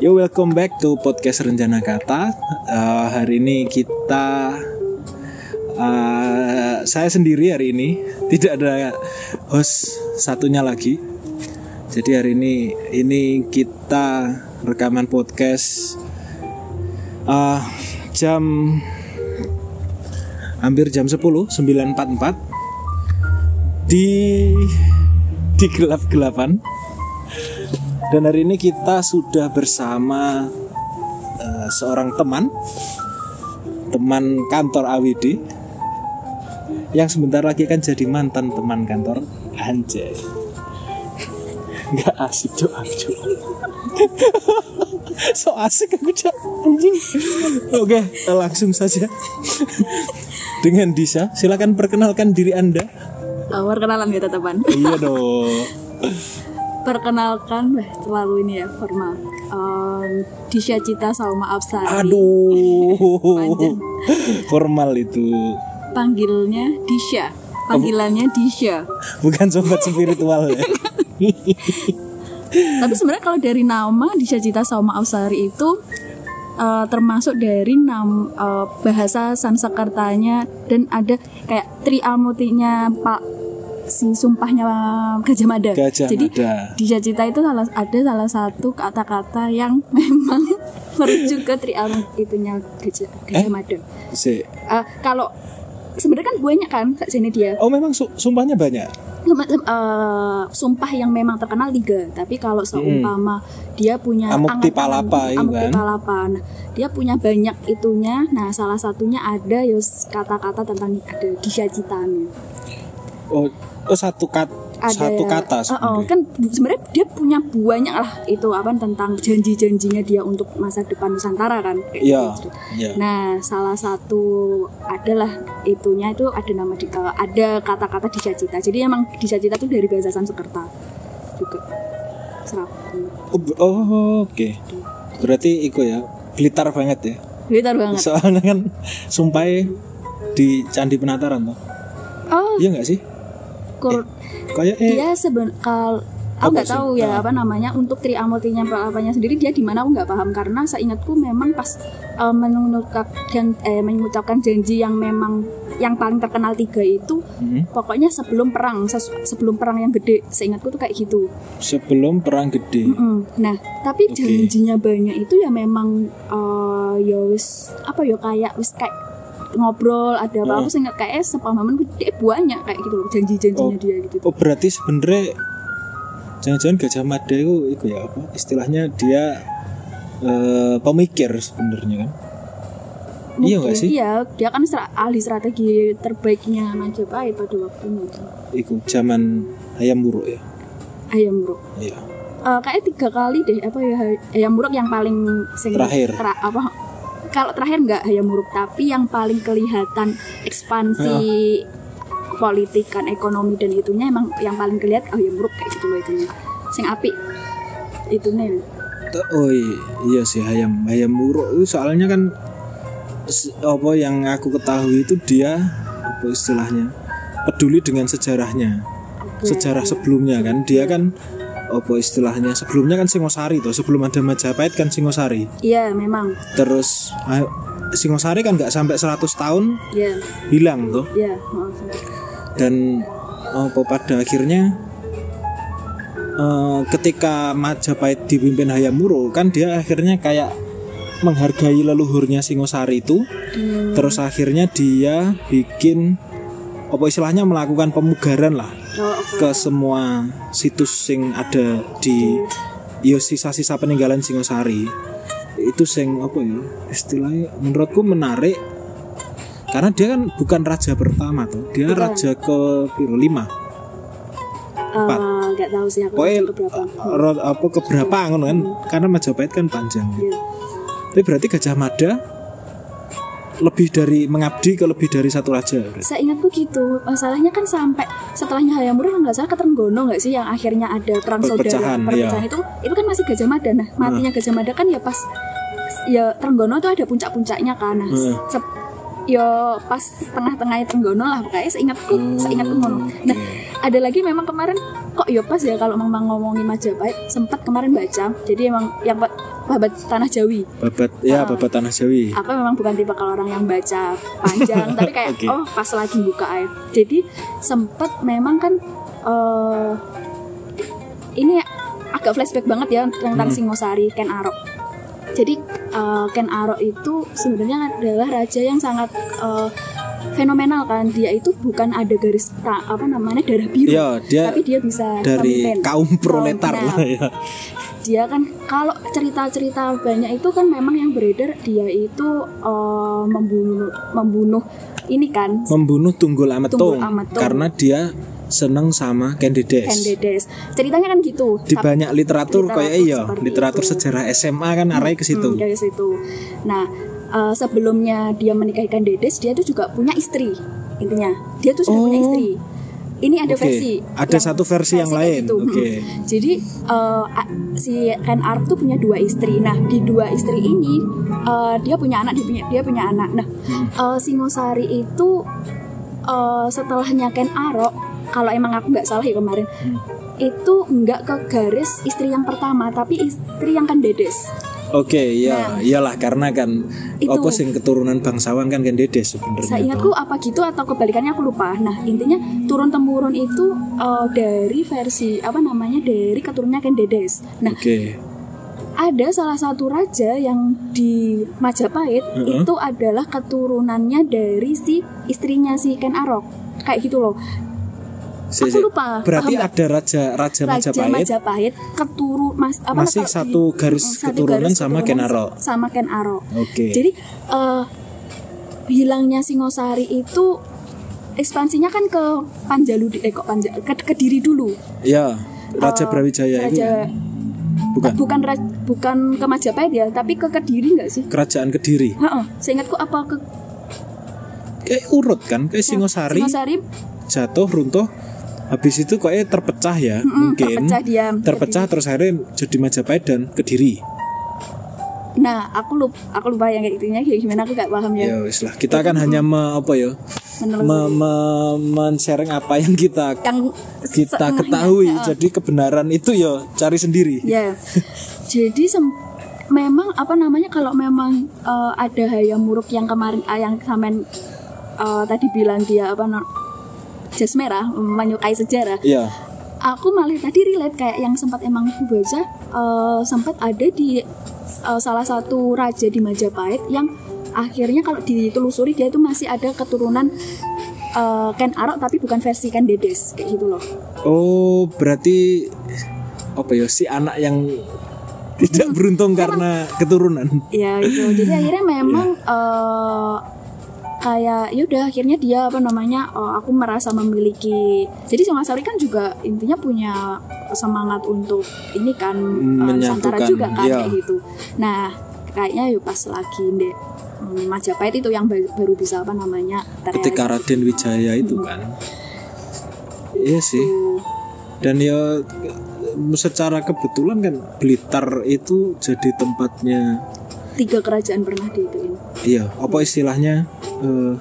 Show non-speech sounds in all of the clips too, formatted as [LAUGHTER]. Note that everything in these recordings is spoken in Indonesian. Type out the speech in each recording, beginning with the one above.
Yo welcome back to podcast Rencana Kata. Uh, hari ini kita uh, saya sendiri hari ini tidak ada host satunya lagi. Jadi hari ini ini kita rekaman podcast uh, jam hampir jam 10 9.44 di di gelap-gelapan dan hari ini kita sudah bersama uh, seorang teman, teman kantor AWD yang sebentar lagi kan jadi mantan teman kantor Anjay. [LAUGHS] Nggak asik cok aku [LAUGHS] so asik aku cok anjing. Oke, langsung saja [LAUGHS] dengan Disa. Silakan perkenalkan diri anda. Oh, perkenalan ya teman. Iya dong. Perkenalkan, wah terlalu ini ya formal. Um, Disha Cita Salma Absari. Aduh. Formal itu. Panggilnya Disha. Panggilannya Disha. Bukan sobat spiritual ya. Tapi sebenarnya kalau dari nama Disha Cita Salma Absari itu uh, termasuk dari nam uh, bahasa Sanskertanya dan ada kayak triamutinya Pak si sumpahnya Gajah Mada. Gajah Jadi Mada. di Jacita itu salah ada salah satu kata-kata yang [LAUGHS] memang merujuk ke triamut itunya Gajah, Gajah Eh? Mada. Si. Eh, kalau sebenarnya kan banyak kan kak sini dia Oh memang su- sumpahnya banyak. Eh, sumpah yang memang terkenal tiga tapi kalau seumpama dia punya Amukti Palapa itu Amukti kan. Palapa. Nah, dia punya banyak itunya nah salah satunya ada yus kata-kata tentang ada disajitanya Oh, oh satu kat ada satu kata Oh, oh, kan sebenarnya dia punya banyak lah itu apa tentang janji-janjinya dia untuk masa depan Nusantara kan kayak Iya, gitu. iya. Nah, salah satu adalah itunya itu ada nama di, eh, ada kata-kata disajita. Jadi emang disajita itu dari bahasa Sanskerta juga. Serapan. Oh, oh, oke. Berarti iku ya. Blitar banget ya. Blitar banget. Soalnya kan sumpahnya di Candi Penataran tuh. Oh, Iya nggak sih? Kur- Kayak eh dia seben kal aku nggak sih? tahu ya Ah. apa namanya untuk triamultinya apanya sendiri dia di mana aku nggak paham karena seingatku memang pas eh, mengucapkan eh, mengucapkan janji yang memang yang paling terkenal tiga itu hmm, pokoknya sebelum perang sebelum perang yang gede seingatku tuh kayak gitu sebelum perang gede. Mm-mm. Nah, tapi janjinya banyak itu ya memang eh, ya wis apa ya kayak wis kayak ngobrol ada apa aku ingat kayak sepahaman gede banyak kayak gitu loh janji-janjinya dia gitu. Oh berarti sebenarnya jangan-jangan Gajah Mada itu, itu ya apa? Istilahnya dia eh, pemikir sebenarnya kan? Iya nggak Mungkin, sih? Iya, dia kan stra- ahli strategi terbaiknya Majapahit pada waktunya itu. Iku zaman ayam buruk ya. Ayam Muruk. Iya. Eh, kayak tiga kali deh apa ya Ayam Muruk yang paling sing- Terakhir. tera- apa kalau terakhir nggak Ayam Muruk tapi yang paling kelihatan ekspansi politik kan ekonomi dan itunya emang yang paling kelihatan Ayam Muruk kayak gitu loh itunya. Sing api itu nih Oh iya, iya sih ayam ayam buruk itu soalnya kan apa yang aku ketahui itu dia apa istilahnya peduli dengan sejarahnya. Sejarah sebelumnya kan dia kan apa istilahnya? Sebelumnya kan Singosari tuh sebelum ada Majapahit kan Singosari. Iya memang. Terus ah, Singosari kan nggak sampai 100 tahun ya hilang tuh maaf. dan apa pada akhirnya eh, ketika Majapahit dipimpin Hayam Wuruk kan dia akhirnya kayak menghargai leluhurnya Singosari itu. Terus akhirnya dia bikin apa istilahnya melakukan pemugaran lah. Ke semua situs sing ada di yo sisa-sisa peninggalan Singosari. Itu sing apa ya istilahnya menurutku menarik. Karena dia kan bukan raja pertama tuh dia Bukan. raja ke piro lima Eh, nggak tahu sih aku pokoknya ke berapa ro- apa keberapa ngono kan? Karena Majapahit kan panjang. Ya. tapi berarti Gajah Mada lebih dari mengabdi ke lebih dari satu raja. Saya ingatku gitu. Masalahnya kan sampai setelahnya Hayam Wuruk nggak salah ke Trenggono nggak sih yang akhirnya ada perang Perpecahan, saudara. Perpecahan iya. itu itu kan masih Gajah Mada. Nah, matinya Gajah Mada kan ya pas ya Trenggono tuh ada puncak-puncaknya kan. Nah, Hmm. sep- ya pas tengah-tengahnya Trenggono lah pokoknya seingatku, seingatku ngono. Nah, ada lagi memang kemarin kok ya pas ya kalau memang ngomongin Majapahit sempat kemarin baca. Jadi emang yang ba- babat tanah Jawi. Babat ya babat tanah Jawi. Aku memang bukan tipe kalau orang yang baca panjang tapi kayak [LAUGHS] Oke. oh pas lagi buka aja jadi sempat memang kan eh ini agak flashback banget ya tentang Hmm. Singosari Ken Arok. Jadi eh, Ken Arok itu sebenarnya adalah raja yang sangat eh, fenomenal kan dia itu bukan ada garis ta- apa namanya darah biru ya dia tapi dia bisa dari memimpin. kaum proletar Nah, lah ya dia kan kalau cerita-cerita banyak itu kan memang yang beredar dia itu eh, membunuh membunuh ini kan membunuh Tunggul Ametung, Tunggul Ametung. karena dia seneng sama Candides Kendedes ceritanya kan gitu di banyak literatur, Literatur kayak iya literatur itu. sejarah SMA kan arahnya ke situ Hmm, dari situ. Nah, eh, sebelumnya dia menikahkan Dedes, dia tuh juga punya istri. Intinya, dia tuh sudah Oh. punya istri. Ini ada Oke, versi. ada satu versi yang kayak lain. gitu. Oke. Hmm. Jadi a- si Ken Arok tuh punya dua istri. Nah, di dua istri ini eh, dia punya anak, dia punya dia punya anak. Nah, Hmm. eh, Singosari itu eh, setelahnya Ken Arok, kalau emang aku nggak salah ya kemarin, Hmm. itu nggak ke garis istri yang pertama, tapi istri yang kan Dedes. Oke, Nah. ya, iyalah karena kan Itu. apa sing keturunan bangsawan kan Candides sebenarnya. Saya ingatku apa gitu atau kebalikannya aku lupa. Nah intinya turun temurun itu eh, dari versi apa namanya dari keturunannya Ken Dedes. Nah Oke. ada salah satu raja yang di Majapahit Heeh. itu adalah keturunannya dari si istrinya si Ken Arok. Kayak gitu loh. Si- Aku lupa, Berarti ada raja raja Raja Majapahit. Majapahit keturun mas apa Masih satu garis Mm, satu keturunan garis sama Ken Arok. Sama Ken Arok. Oke. Jadi eh hilangnya Singosari itu ekspansinya kan ke Panjalu eh kok Panja, ke Kediri dulu. Ya, Raja Eh, Brawijaya itu Raja- bukan bukan ra- bukan ke Majapahit ya, tapi ke Kediri enggak sih? kerajaan Kediri. Heeh, seingatku apa ke Kayak urut kan, kayak Singosari Singosari jatuh runtuh habis itu kayaknya terpecah ya mm, mungkin. terpecah dia. terpecah terus akhirnya jadi Majapahit dan Kediri. Nah, aku lupa aku lupa yang kayak itunya kayak gimana aku gak paham ya. ya wis lah. Kita kan hanya me, apa ya me, me, men-sharing apa yang kita Yang kita ketahui. heeh. jadi kebenaran itu ya cari sendiri. Ya, jadi sem- memang apa namanya kalau memang eh, ada hayam muruk yang kemarin ah, yang samen eh, tadi bilang dia apa jas merah menyukai sejarah. Iya. Aku malah tadi relate kayak yang sempat emang aku baca eh, sempat ada di eh, salah satu raja di Majapahit yang akhirnya kalau ditelusuri dia itu masih ada keturunan eh, Ken Arok tapi bukan versi Ken Dedes kayak gitu loh. oh berarti apa ya si anak yang tidak beruntung karena keturunan. Ya gitu. Jadi akhirnya memang eh, kayak ya udah akhirnya dia apa namanya oh, aku merasa memiliki jadi Singasari kan juga intinya punya semangat untuk ini kan eh, Nusantara juga kan iya. kayak gitu. Nah kayaknya yuk pas lagi di hmm, Majapahit itu yang baru, bisa apa namanya ketika. Raden Wijaya itu kan. Iya sih. Dan ya secara kebetulan kan Blitar itu jadi tempatnya tiga kerajaan pernah diituin iya apa istilahnya eh,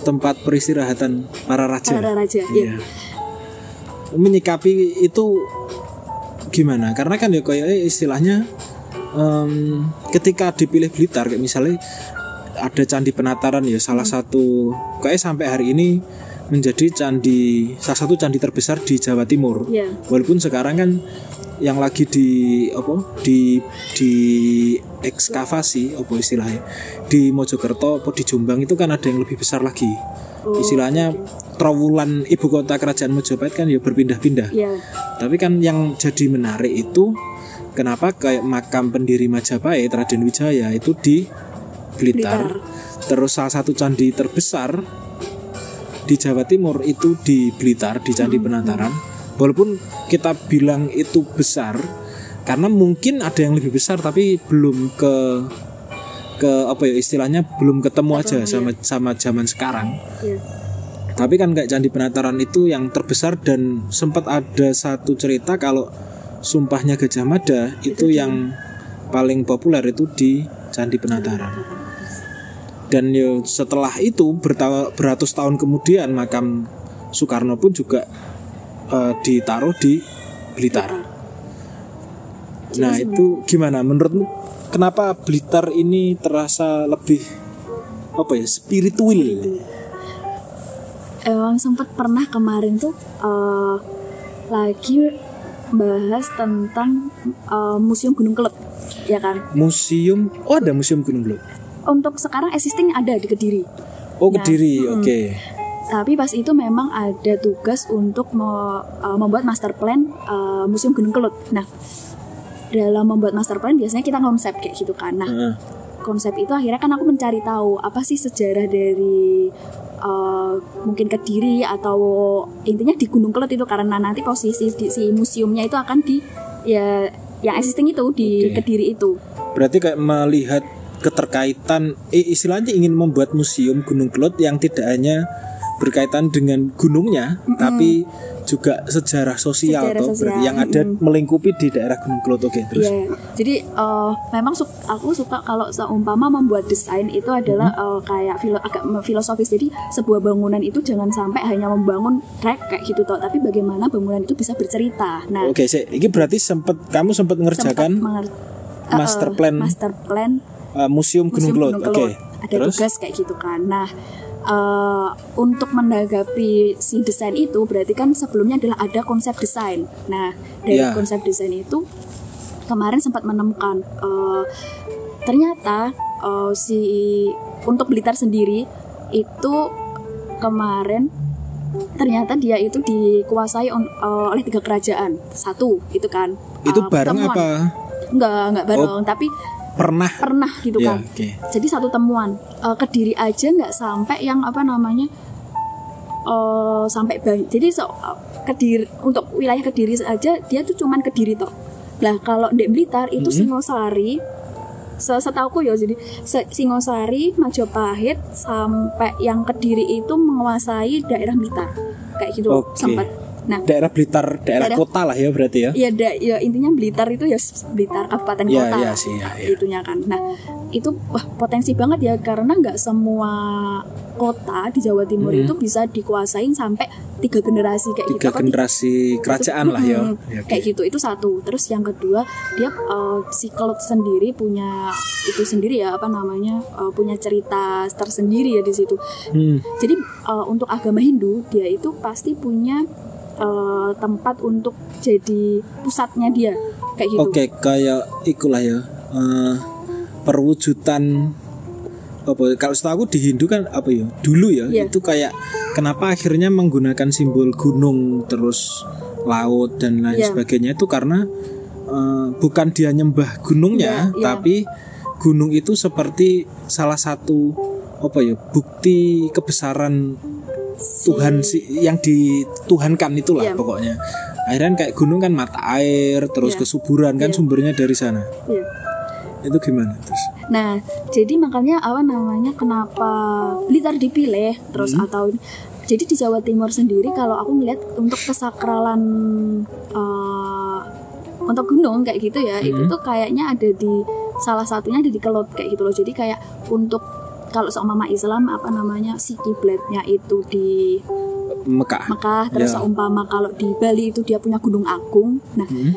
tempat peristirahatan para raja? Para raja Iya. ya menyikapi itu gimana? Karena kan ya kayak istilahnya em, ketika dipilih Blitar kayak misalnya ada candi penataran ya salah satu kayak sampai hari ini menjadi candi salah satu candi terbesar di Jawa Timur. Ya walaupun sekarang kan yang lagi di apa di di ekskavasi apa istilahnya di Mojokerto apa di Jombang itu kan ada yang lebih besar lagi Oh, istilahnya trawulan ibu kota kerajaan Mojopahit kan ya berpindah-pindah ya tapi kan yang jadi menarik itu kenapa kayak makam pendiri Majapahit Raden Wijaya itu di Blitar. Blitar. Terus salah satu candi terbesar di Jawa Timur itu di Blitar di Candi Penataran. Walaupun kita bilang itu besar karena mungkin ada yang lebih besar tapi belum ke ke apa ya istilahnya belum ketemu aja sama sama zaman sekarang. ya Tapi kan kayak Candi Penataran itu yang terbesar dan sempat ada satu cerita kalau sumpahnya Gajah Mada itu yang paling populer itu di Candi Penataran. Dan yo setelah itu berta- beratus tahun kemudian makam Soekarno pun juga eh, ditaruh di Blitar. Nah itu gimana menurutmu? Kenapa Blitar ini terasa lebih apa ya spiritual? emang sempat pernah kemarin tuh eh, lagi bahas tentang eh, museum Gunung Kelut ya kan Museum, oh ada museum Gunung Kelut. untuk sekarang existing ada di Kediri Oh Nah, Kediri, mm. oke. Tapi pas itu memang ada tugas untuk me- eh, membuat master plan eh, museum Gunung Kelut. Nah dalam membuat master plan biasanya kita konsep kayak gitu kan. Nah konsep itu akhirnya kan aku mencari tahu apa sih sejarah dari uh, mungkin kediri atau intinya di Gunung Kelut itu. Karena nanti posisi di, si museumnya itu akan di ya yang existing itu di Oke. kediri itu. Berarti kayak melihat keterkaitan, eh, istilahnya ingin membuat museum Gunung Kelut yang tidak hanya berkaitan dengan gunungnya, tapi juga sejarah sosial Sejarah toh, sosial, yang ada melingkupi di daerah Gunung Kelut. Oke, terus. ya jadi uh, memang su- aku suka kalau seumpama membuat desain itu adalah uh, kayak filo agak filosofis jadi sebuah bangunan itu jangan sampai hanya membangun trek kayak gitu toh tapi bagaimana bangunan itu bisa bercerita nah Oke, sih, ini berarti sempat kamu sempat mengerjakan menger- master uh, plan master plan uh, museum Gunung. Gunung Oke. Kelut. Ada Terus? tugas kayak gitu kan. Nah, eh, untuk menanggapi si desain itu berarti kan sebelumnya adalah ada konsep desain. Nah, dari Ya. konsep desain itu kemarin sempat menemukan eh, ternyata eh, si untuk Blitar sendiri itu kemarin ternyata dia itu dikuasai on- eh, oleh tiga kerajaan. Satu itu kan. Itu eh, bareng pertemuan. apa? Enggak, enggak bareng, tapi Pernah? pernah gitu Ya, kan. oke. Jadi satu temuan eh, kediri aja nggak sampai yang apa namanya eh sampai banyak. Jadi so, eh, kediri untuk wilayah kediri saja dia tuh cuman kediri toh. Lah kalau di Blitar itu Singosari se- setauku ya jadi Singosari, Majapahit sampai yang kediri itu menguasai daerah Blitar kayak gitu Oke. sempat. Nah Daerah Blitar, daerah, Daerah- kota lah ya berarti ya. ya da, ya intinya Blitar itu ya Blitar kabupaten Ya, kota ya sih, ya, ya. itunya kan nah itu wah potensi banget ya karena nggak semua kota di Jawa Timur itu bisa dikuasain sampai tiga generasi kayak gitu Tiga Apa, generasi kerajaan lah ya. Mm, Ya, oke. kayak gitu itu satu terus yang kedua dia eh, si Kelut sendiri punya itu sendiri ya apa namanya eh, punya cerita tersendiri ya di situ Hmm. jadi eh, untuk agama Hindu dia itu pasti punya eh, tempat untuk jadi pusatnya dia kayak gitu. Oke, kayak ikulah ya. eh, perwujudan apa kalau setahu aku di Hindu kan apa ya dulu ya Iya. itu kayak kenapa akhirnya menggunakan simbol gunung terus laut dan lain Iya. sebagainya itu karena eh, bukan dia nyembah gunungnya Iya, iya. tapi gunung itu seperti salah satu apa ya bukti kebesaran Tuhan sih yang dituhankan itulah Iya. pokoknya akhirnya kayak gunung kan mata air terus Iya. kesuburan kan Iya. sumbernya dari sana Iya. itu gimana terus Nah, jadi makanya apa namanya kenapa Blitar dipilih terus Hmm. atau jadi di Jawa Timur sendiri kalau aku melihat untuk kesakralan eh, untuk gunung kayak gitu ya itu Hmm. tuh kayaknya ada di salah satunya ada di Kelut kayak gitu loh. Jadi kayak untuk kalau seumpama Islam apa namanya si kiblatnya itu di Mekah Mekah terus Ya. seumpama kalau di Bali itu dia punya Gunung Agung. Nah, Hmm.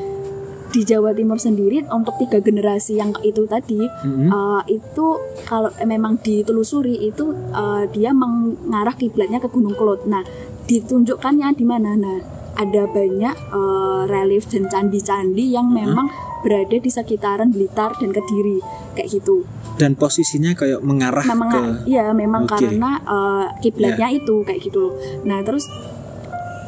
di Jawa Timur sendiri untuk tiga generasi yang itu tadi Hmm. uh, itu kalau memang ditelusuri itu uh, dia mengarah kiblatnya ke Gunung Kelut. Nah, ditunjukkannya di mana? Nah, ada banyak uh, relief dan candi-candi yang memang berada di sekitaran Blitar dan Kediri kayak gitu. dan posisinya kayak mengarah Memang ke iya memang Oke. Ya. karena uh, kiblatnya itu kayak gitu loh. Nah, terus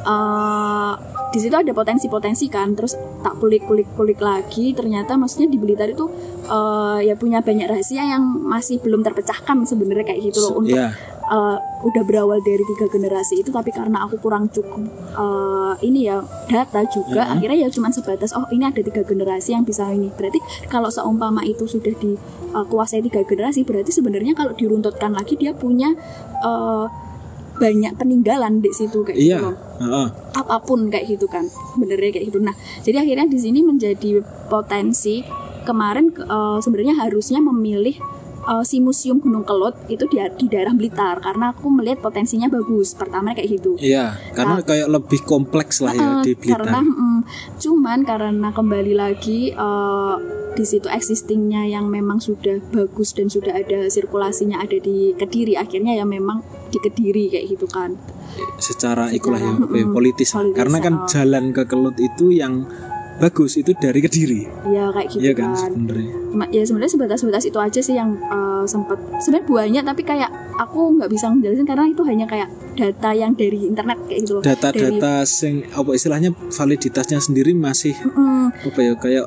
uh, di situ ada potensi-potensi kan terus tak kulik-kulik-kulik lagi ternyata maksudnya di Blitar itu uh, ya punya banyak rahasia yang masih belum terpecahkan sebenarnya kayak gitu loh untuk ya uh, udah berawal dari tiga generasi itu tapi karena aku kurang cukup uh, ini ya data juga Mhm. akhirnya ya cuman sebatas oh ini ada tiga generasi yang bisa ini berarti kalau seumpama itu sudah dikuasai tiga generasi berarti sebenarnya kalau diruntutkan lagi dia punya uh, banyak peninggalan di situ kayak iya gitu loh Heeh. apa pun kayak gitu kan sebenarnya kayak gitu nah jadi akhirnya di sini menjadi potensi kemarin eh, sebenarnya harusnya memilih eh, si museum Gunung Kelut itu di, di daerah Blitar karena aku melihat potensinya bagus pertama kayak gitu Iya, karena kayak lebih kompleks lah ya Eh, di karena Blitar. mm, cuman karena kembali lagi eh, di situ existingnya yang memang sudah bagus dan sudah ada sirkulasinya ada di Kediri akhirnya ya memang di Kediri kayak gitu kan Secara ikulah ya, Secara, apa ya, mm-mm, politis. politis, Karena kan oh. jalan ke Kelut itu yang bagus itu dari Kediri. ya kayak gitu Iya kan kan sebenarnya. Ya sebenarnya sebatas-sebatas itu aja sih yang eh, sempet sebenarnya banyak tapi kayak aku nggak bisa menjelaskan karena itu hanya kayak data yang dari internet kayak gitu loh dari Data-data sing apa istilahnya validitasnya sendiri masih Mm, apa ya kayak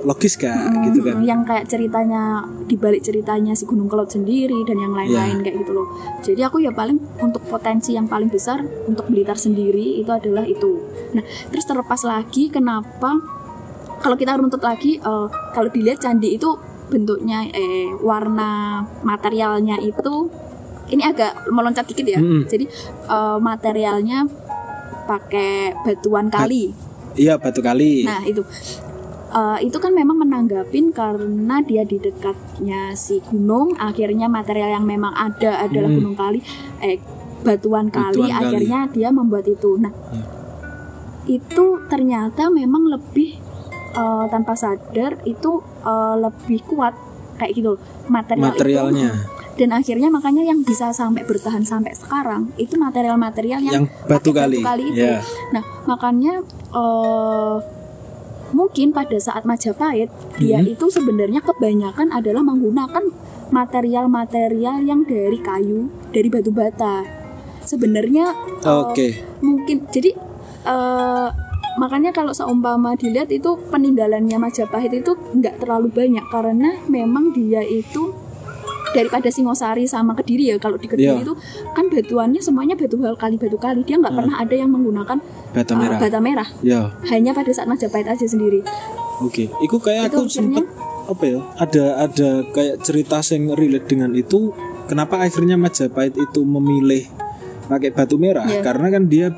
logis gak gitu kan. Yang kayak ceritanya dibalik ceritanya si Gunung Kelot sendiri dan yang lain-lain Iya. kayak gitu loh jadi aku ya paling untuk potensi yang paling besar untuk Blitar sendiri itu adalah itu nah terus terlepas lagi kenapa kalau kita runtut lagi eh, kalau dilihat candi itu bentuknya eh warna materialnya itu ini agak meloncat dikit ya Mm-mm. jadi eh, materialnya pakai batuan kali Iya batu kali. Nah itu Eh, itu kan memang menanggapin karena dia di dekatnya si gunung, akhirnya material yang memang ada adalah Hmm. gunung kali, eh batuan kali, Batuan kali. akhirnya dia membuat itu. Nah Ya. itu ternyata memang lebih eh, tanpa sadar itu eh, lebih kuat kayak gitu loh, material Materialnya. itu. Dan akhirnya makanya yang bisa sampai bertahan sampai sekarang itu material-material yang, Yang batu pakai kali. itu. Ya. Nah, makanya eh mungkin pada saat Majapahit dia Mhm. itu sebenarnya kebanyakan adalah menggunakan material-material yang dari kayu, dari batu bata. Sebenarnya eh, Oke. mungkin jadi eh makanya kalau seumpama dilihat itu peninggalannya Majapahit itu nggak terlalu banyak karena memang dia itu daripada Singosari sama Kediri ya kalau di. Kediri itu kan batuannya semuanya batu kali batu kali dia nggak pernah ada yang menggunakan Bata merah. bata merah Ya. hanya pada saat Majapahit aja sendiri Oke, itu kayak Itu aku sempet apa ya? Ada ada kayak cerita yang relate dengan itu. Kenapa akhirnya Majapahit itu memilih pakai batu merah? Iya. Karena kan dia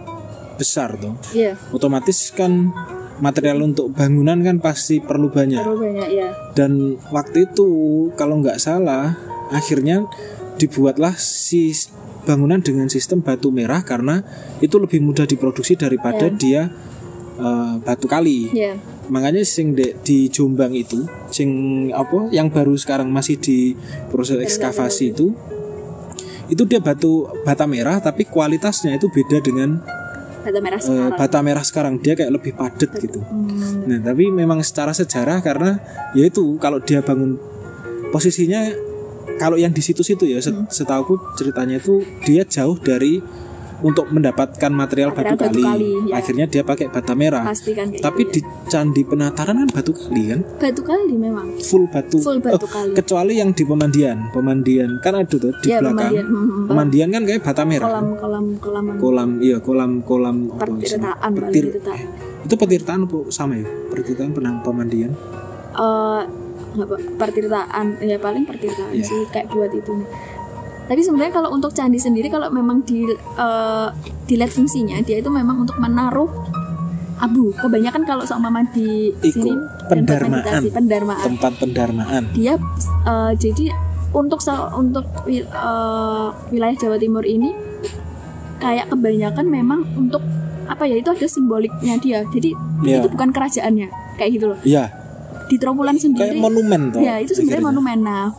besar tuh. Iya Otomatis kan material untuk bangunan kan pasti perlu banyak. terlalu banyak ya Dan waktu itu kalau nggak salah, akhirnya dibuatlah si bangunan dengan sistem batu merah karena itu lebih mudah diproduksi daripada Iya. dia eh, batu kali. Iya makanya sing de- di Jombang itu sing apa yang baru sekarang masih di proses ekskavasi itu itu dia batu bata merah tapi kualitasnya itu beda dengan bata merah eh, sekarang. bata merah sekarang. Dia kayak lebih padat gitu. Hmm, nah tapi memang secara sejarah karena ya itu kalau dia bangun posisinya kalau yang di situ-situ ya Hmm. set- setahuku ceritanya itu dia jauh dari untuk mendapatkan material, Material batu, batu kali, kali, ya. akhirnya dia pakai bata merah pasti kan kayak tapi gitu di Candi Penataran kan batu kali kan, ya. batu kali memang full batu. Full batu Oh, kali. Kecuali yang di Pemandian, Pemandian kan ada tuh di Iya, belakang. Pemandian. Hmm, hmm. Pemandian kan kayak bata merah. kolam kolam kolam Kolam, iya kolam kolam paling Petir- itu tak Itu petirtaan apa sama ya? Pertirtaan pernah Pemandian. eh apa, pertirtaan ya paling pertirtaan Iya. sih kayak buat itu tapi sebenarnya kalau untuk candi sendiri kalau memang di eh, dilihat fungsinya dia itu memang untuk menaruh abu kebanyakan kalau seumpama di Iku, sini pendarmaan. meditasi, pendarmaan Tempat pendarmaan. dia eh, jadi untuk untuk eh, wilayah Jawa Timur ini kayak kebanyakan memang untuk apa ya itu ada simboliknya dia jadi Iya. itu bukan kerajaannya kayak gitu loh Iya, di Trawulan sendiri kayak monumen tuh. ya itu sebenarnya monumen nah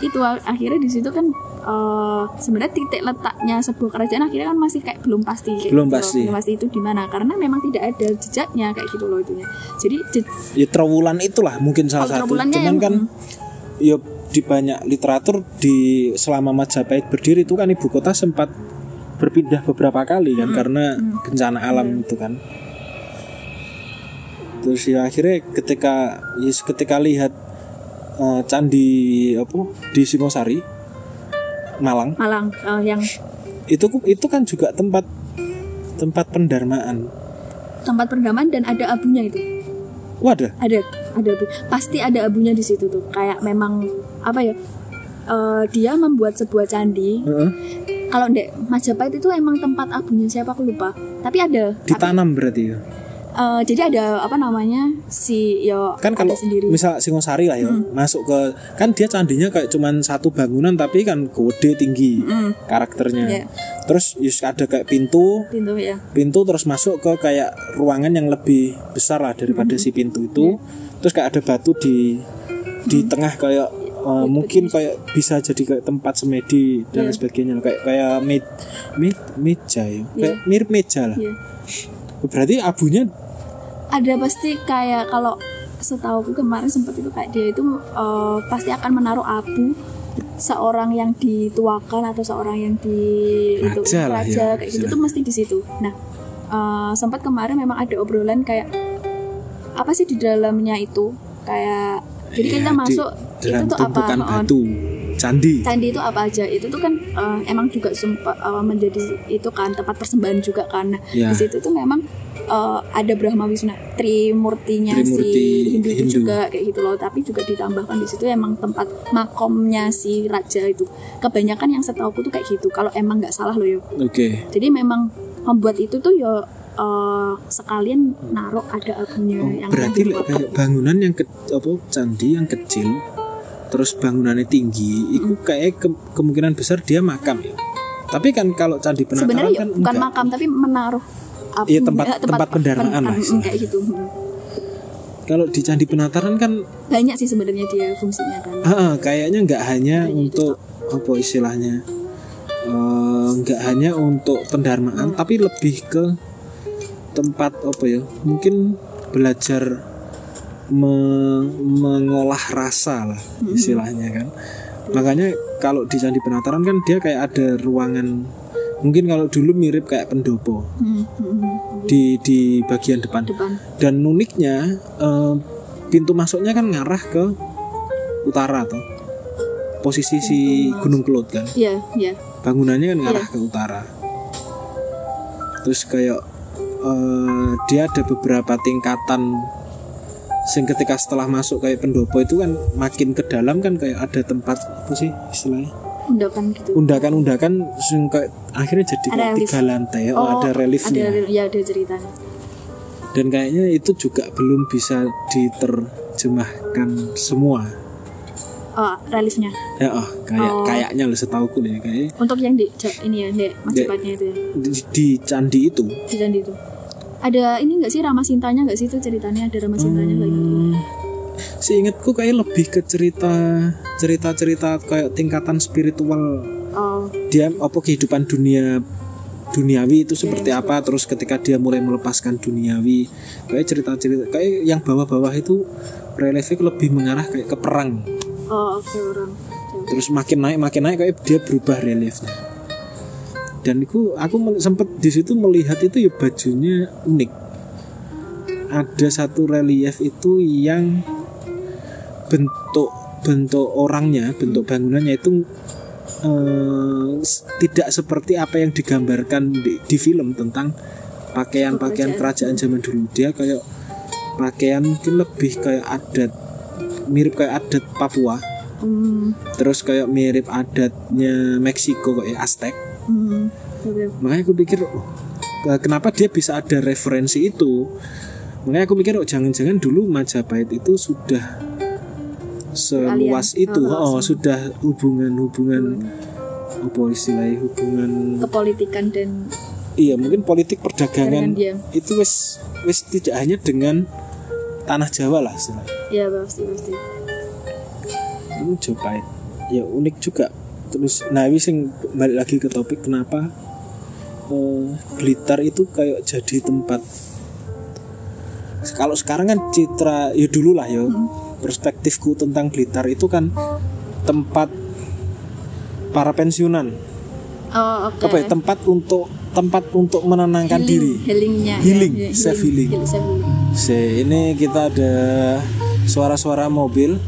itu akhirnya di situ kan eh, sebenarnya titik letaknya sebuah kerajaan akhirnya kan masih kayak belum pasti kayak Belum gitu. pasti. belum pasti itu di mana karena memang tidak ada jejaknya kayak gitu loh itunya jadi je- Ya Trawulan itulah mungkin salah Oh, satu. Cuman yang- kan ya di banyak literatur di selama Majapahit berdiri itu kan ibu kota sempat berpindah beberapa kali kan karena bencana alam itu kan. Terus ya akhirnya ketika ya ketika lihat eh, candi apa di Singosari Malang Malang eh, yang itu itu kan juga tempat tempat pendarmaan. tempat perdaman dan ada abunya itu Wadah. ada ada abu pasti ada abunya di situ tuh kayak memang apa ya eh, dia membuat sebuah candi Heeh. kalau ndek Majapahit itu emang tempat abunya siapa aku lupa tapi ada tapi Ditanam berarti ya. Eh, jadi ada apa namanya si yo kan kalau sendiri Hmm. misal Singosari lah ya masuk ke kan dia candinya kayak cuman satu bangunan tapi kan gede tinggi karakternya Iya. terus yus ada kayak pintu pintu ya pintu terus masuk ke kayak ruangan yang lebih besar lah daripada Hmm. si pintu itu terus kayak ada batu di di Hmm. tengah kayak uh, mungkin kayak bisa jadi kayak tempat semedi dan Iya. sebagainya kayak kayak med, med, meja ya kayak mirip meja lah Iya. berarti abunya ada pasti kayak kalau setahu kemarin sempat itu kayak dia itu eh, pasti akan menaruh abu seorang yang dituakan atau seorang yang di itu Raja lah raja ya, kayak gitu tuh mesti di situ. Nah eh, sempat kemarin memang ada obrolan kayak apa sih di dalamnya itu? Kayak jadi ya, kita di- masuk dalam itu tuh apa? batu candi. Candi itu apa aja? Itu tuh kan eh, emang juga sempat eh, menjadi itu kan tempat persembahan juga kan. Nah Ya. di situ tuh memang eh, ada Brahma Wisnu Trimurtinya Trimurti si Hindu itu Hindu. juga kayak gitu loh. Tapi juga ditambahkan di situ emang tempat makomnya si raja itu. Kebanyakan yang setahu tuh kayak gitu kalau emang nggak salah loh yo oke. Jadi memang membuat itu tuh yo eh, sekalian naruh ada abunya Oh, yang berarti kayak bangunan yang ke, apa candi yang kecil terus bangunannya tinggi itu kayak ke- kemungkinan besar dia makam ya tapi kan kalau candi penataran sebenarnya kan bukan enggak. makam tapi menaruh abu Iya, tempat- eh, tempat pendarmaan lah pen- istilahnya. kayak gitu Hmm. kalau di candi penataran kan banyak sih sebenarnya dia fungsinya kan ah, kayaknya nggak hanya untuk apa istilahnya eh, nggak hanya untuk pendarmaan tapi lebih ke tempat apa ya mungkin belajar me- mengolah rasa lah istilahnya kan. Makanya kalau di candi penataran kan dia kayak ada ruangan mungkin kalau dulu mirip kayak pendopo. Hmm, hmm, hmm. di di bagian depan. Depan. Dan uniknya eh, pintu masuknya kan ngarah ke utara tuh posisi si Gunung Kelut kan. Iya iya. Bangunannya kan ngarah ke utara. Terus kayak eh, dia ada beberapa tingkatan sing ketika setelah masuk kayak pendopo itu kan makin ke dalam kan kayak ada tempat apa sih istilahnya? Undakan gitu. Undakan-undakan sing kayak akhirnya jadi Ada kayak tiga lantai oh, ada reliefnya. ada ya ada ceritanya. Dan kayaknya itu juga belum bisa diterjemahkan semua. Oh reliefnya. Ya oh, kayak Oh. kayaknya lah setauku ya kayak untuk yang di ini ya di mas Ya. cepatnya itu ya. di, di candi itu. Di candi itu ada ini enggak sih Rama Sintanya enggak sih itu ceritanya? Ada Rama Sintanya gitu? Seingatku kayak lebih ke cerita cerita-cerita kayak tingkatan spiritual. Oh. Dia apa kehidupan dunia duniawi itu seperti apa terus ketika dia mulai melepaskan duniawi kayak cerita-cerita kayak yang bawah-bawah itu reliefnya lebih mengarah kayak ke perang. Oh oke orang. Terus makin naik makin naik kayak dia berubah reliefnya dan aku mel- sempet di situ melihat itu ya bajunya unik. Ada satu relief itu yang bentuk bentuk orangnya bentuk bangunannya itu eh, tidak seperti apa yang digambarkan di, di film tentang pakaian-pakaian kerajaan zaman dulu. Dia kayak pakaian mungkin lebih kayak adat mirip kayak adat Papua. Hmm, terus kayak mirip adatnya Meksiko kayak Aztec hmm, makanya aku pikir oh, ke- kenapa dia bisa ada referensi itu? Makanya aku mikir oh jangan-jangan dulu Majapahit itu sudah seluas itu. Oh, oh, sudah hubungan-hubungan apa istilahnya hubungan kepolitikan dan iya mungkin politik perdagangan itu wis wis tidak hanya dengan tanah Jawa lah istilahnya. Ya pasti pasti. Itu Majapahit ya unik juga terus nah ini sing balik lagi ke topik kenapa eh, Blitar itu kayak jadi tempat kalau sekarang kan citra ya dulu lah ya perspektifku tentang Blitar itu kan tempat para pensiunan. Oh oke. Apa ya? Tempat untuk tempat untuk menenangkan diri. healingnya ya, Healing, ya, self healing. self healing Se, ini kita ada suara-suara mobil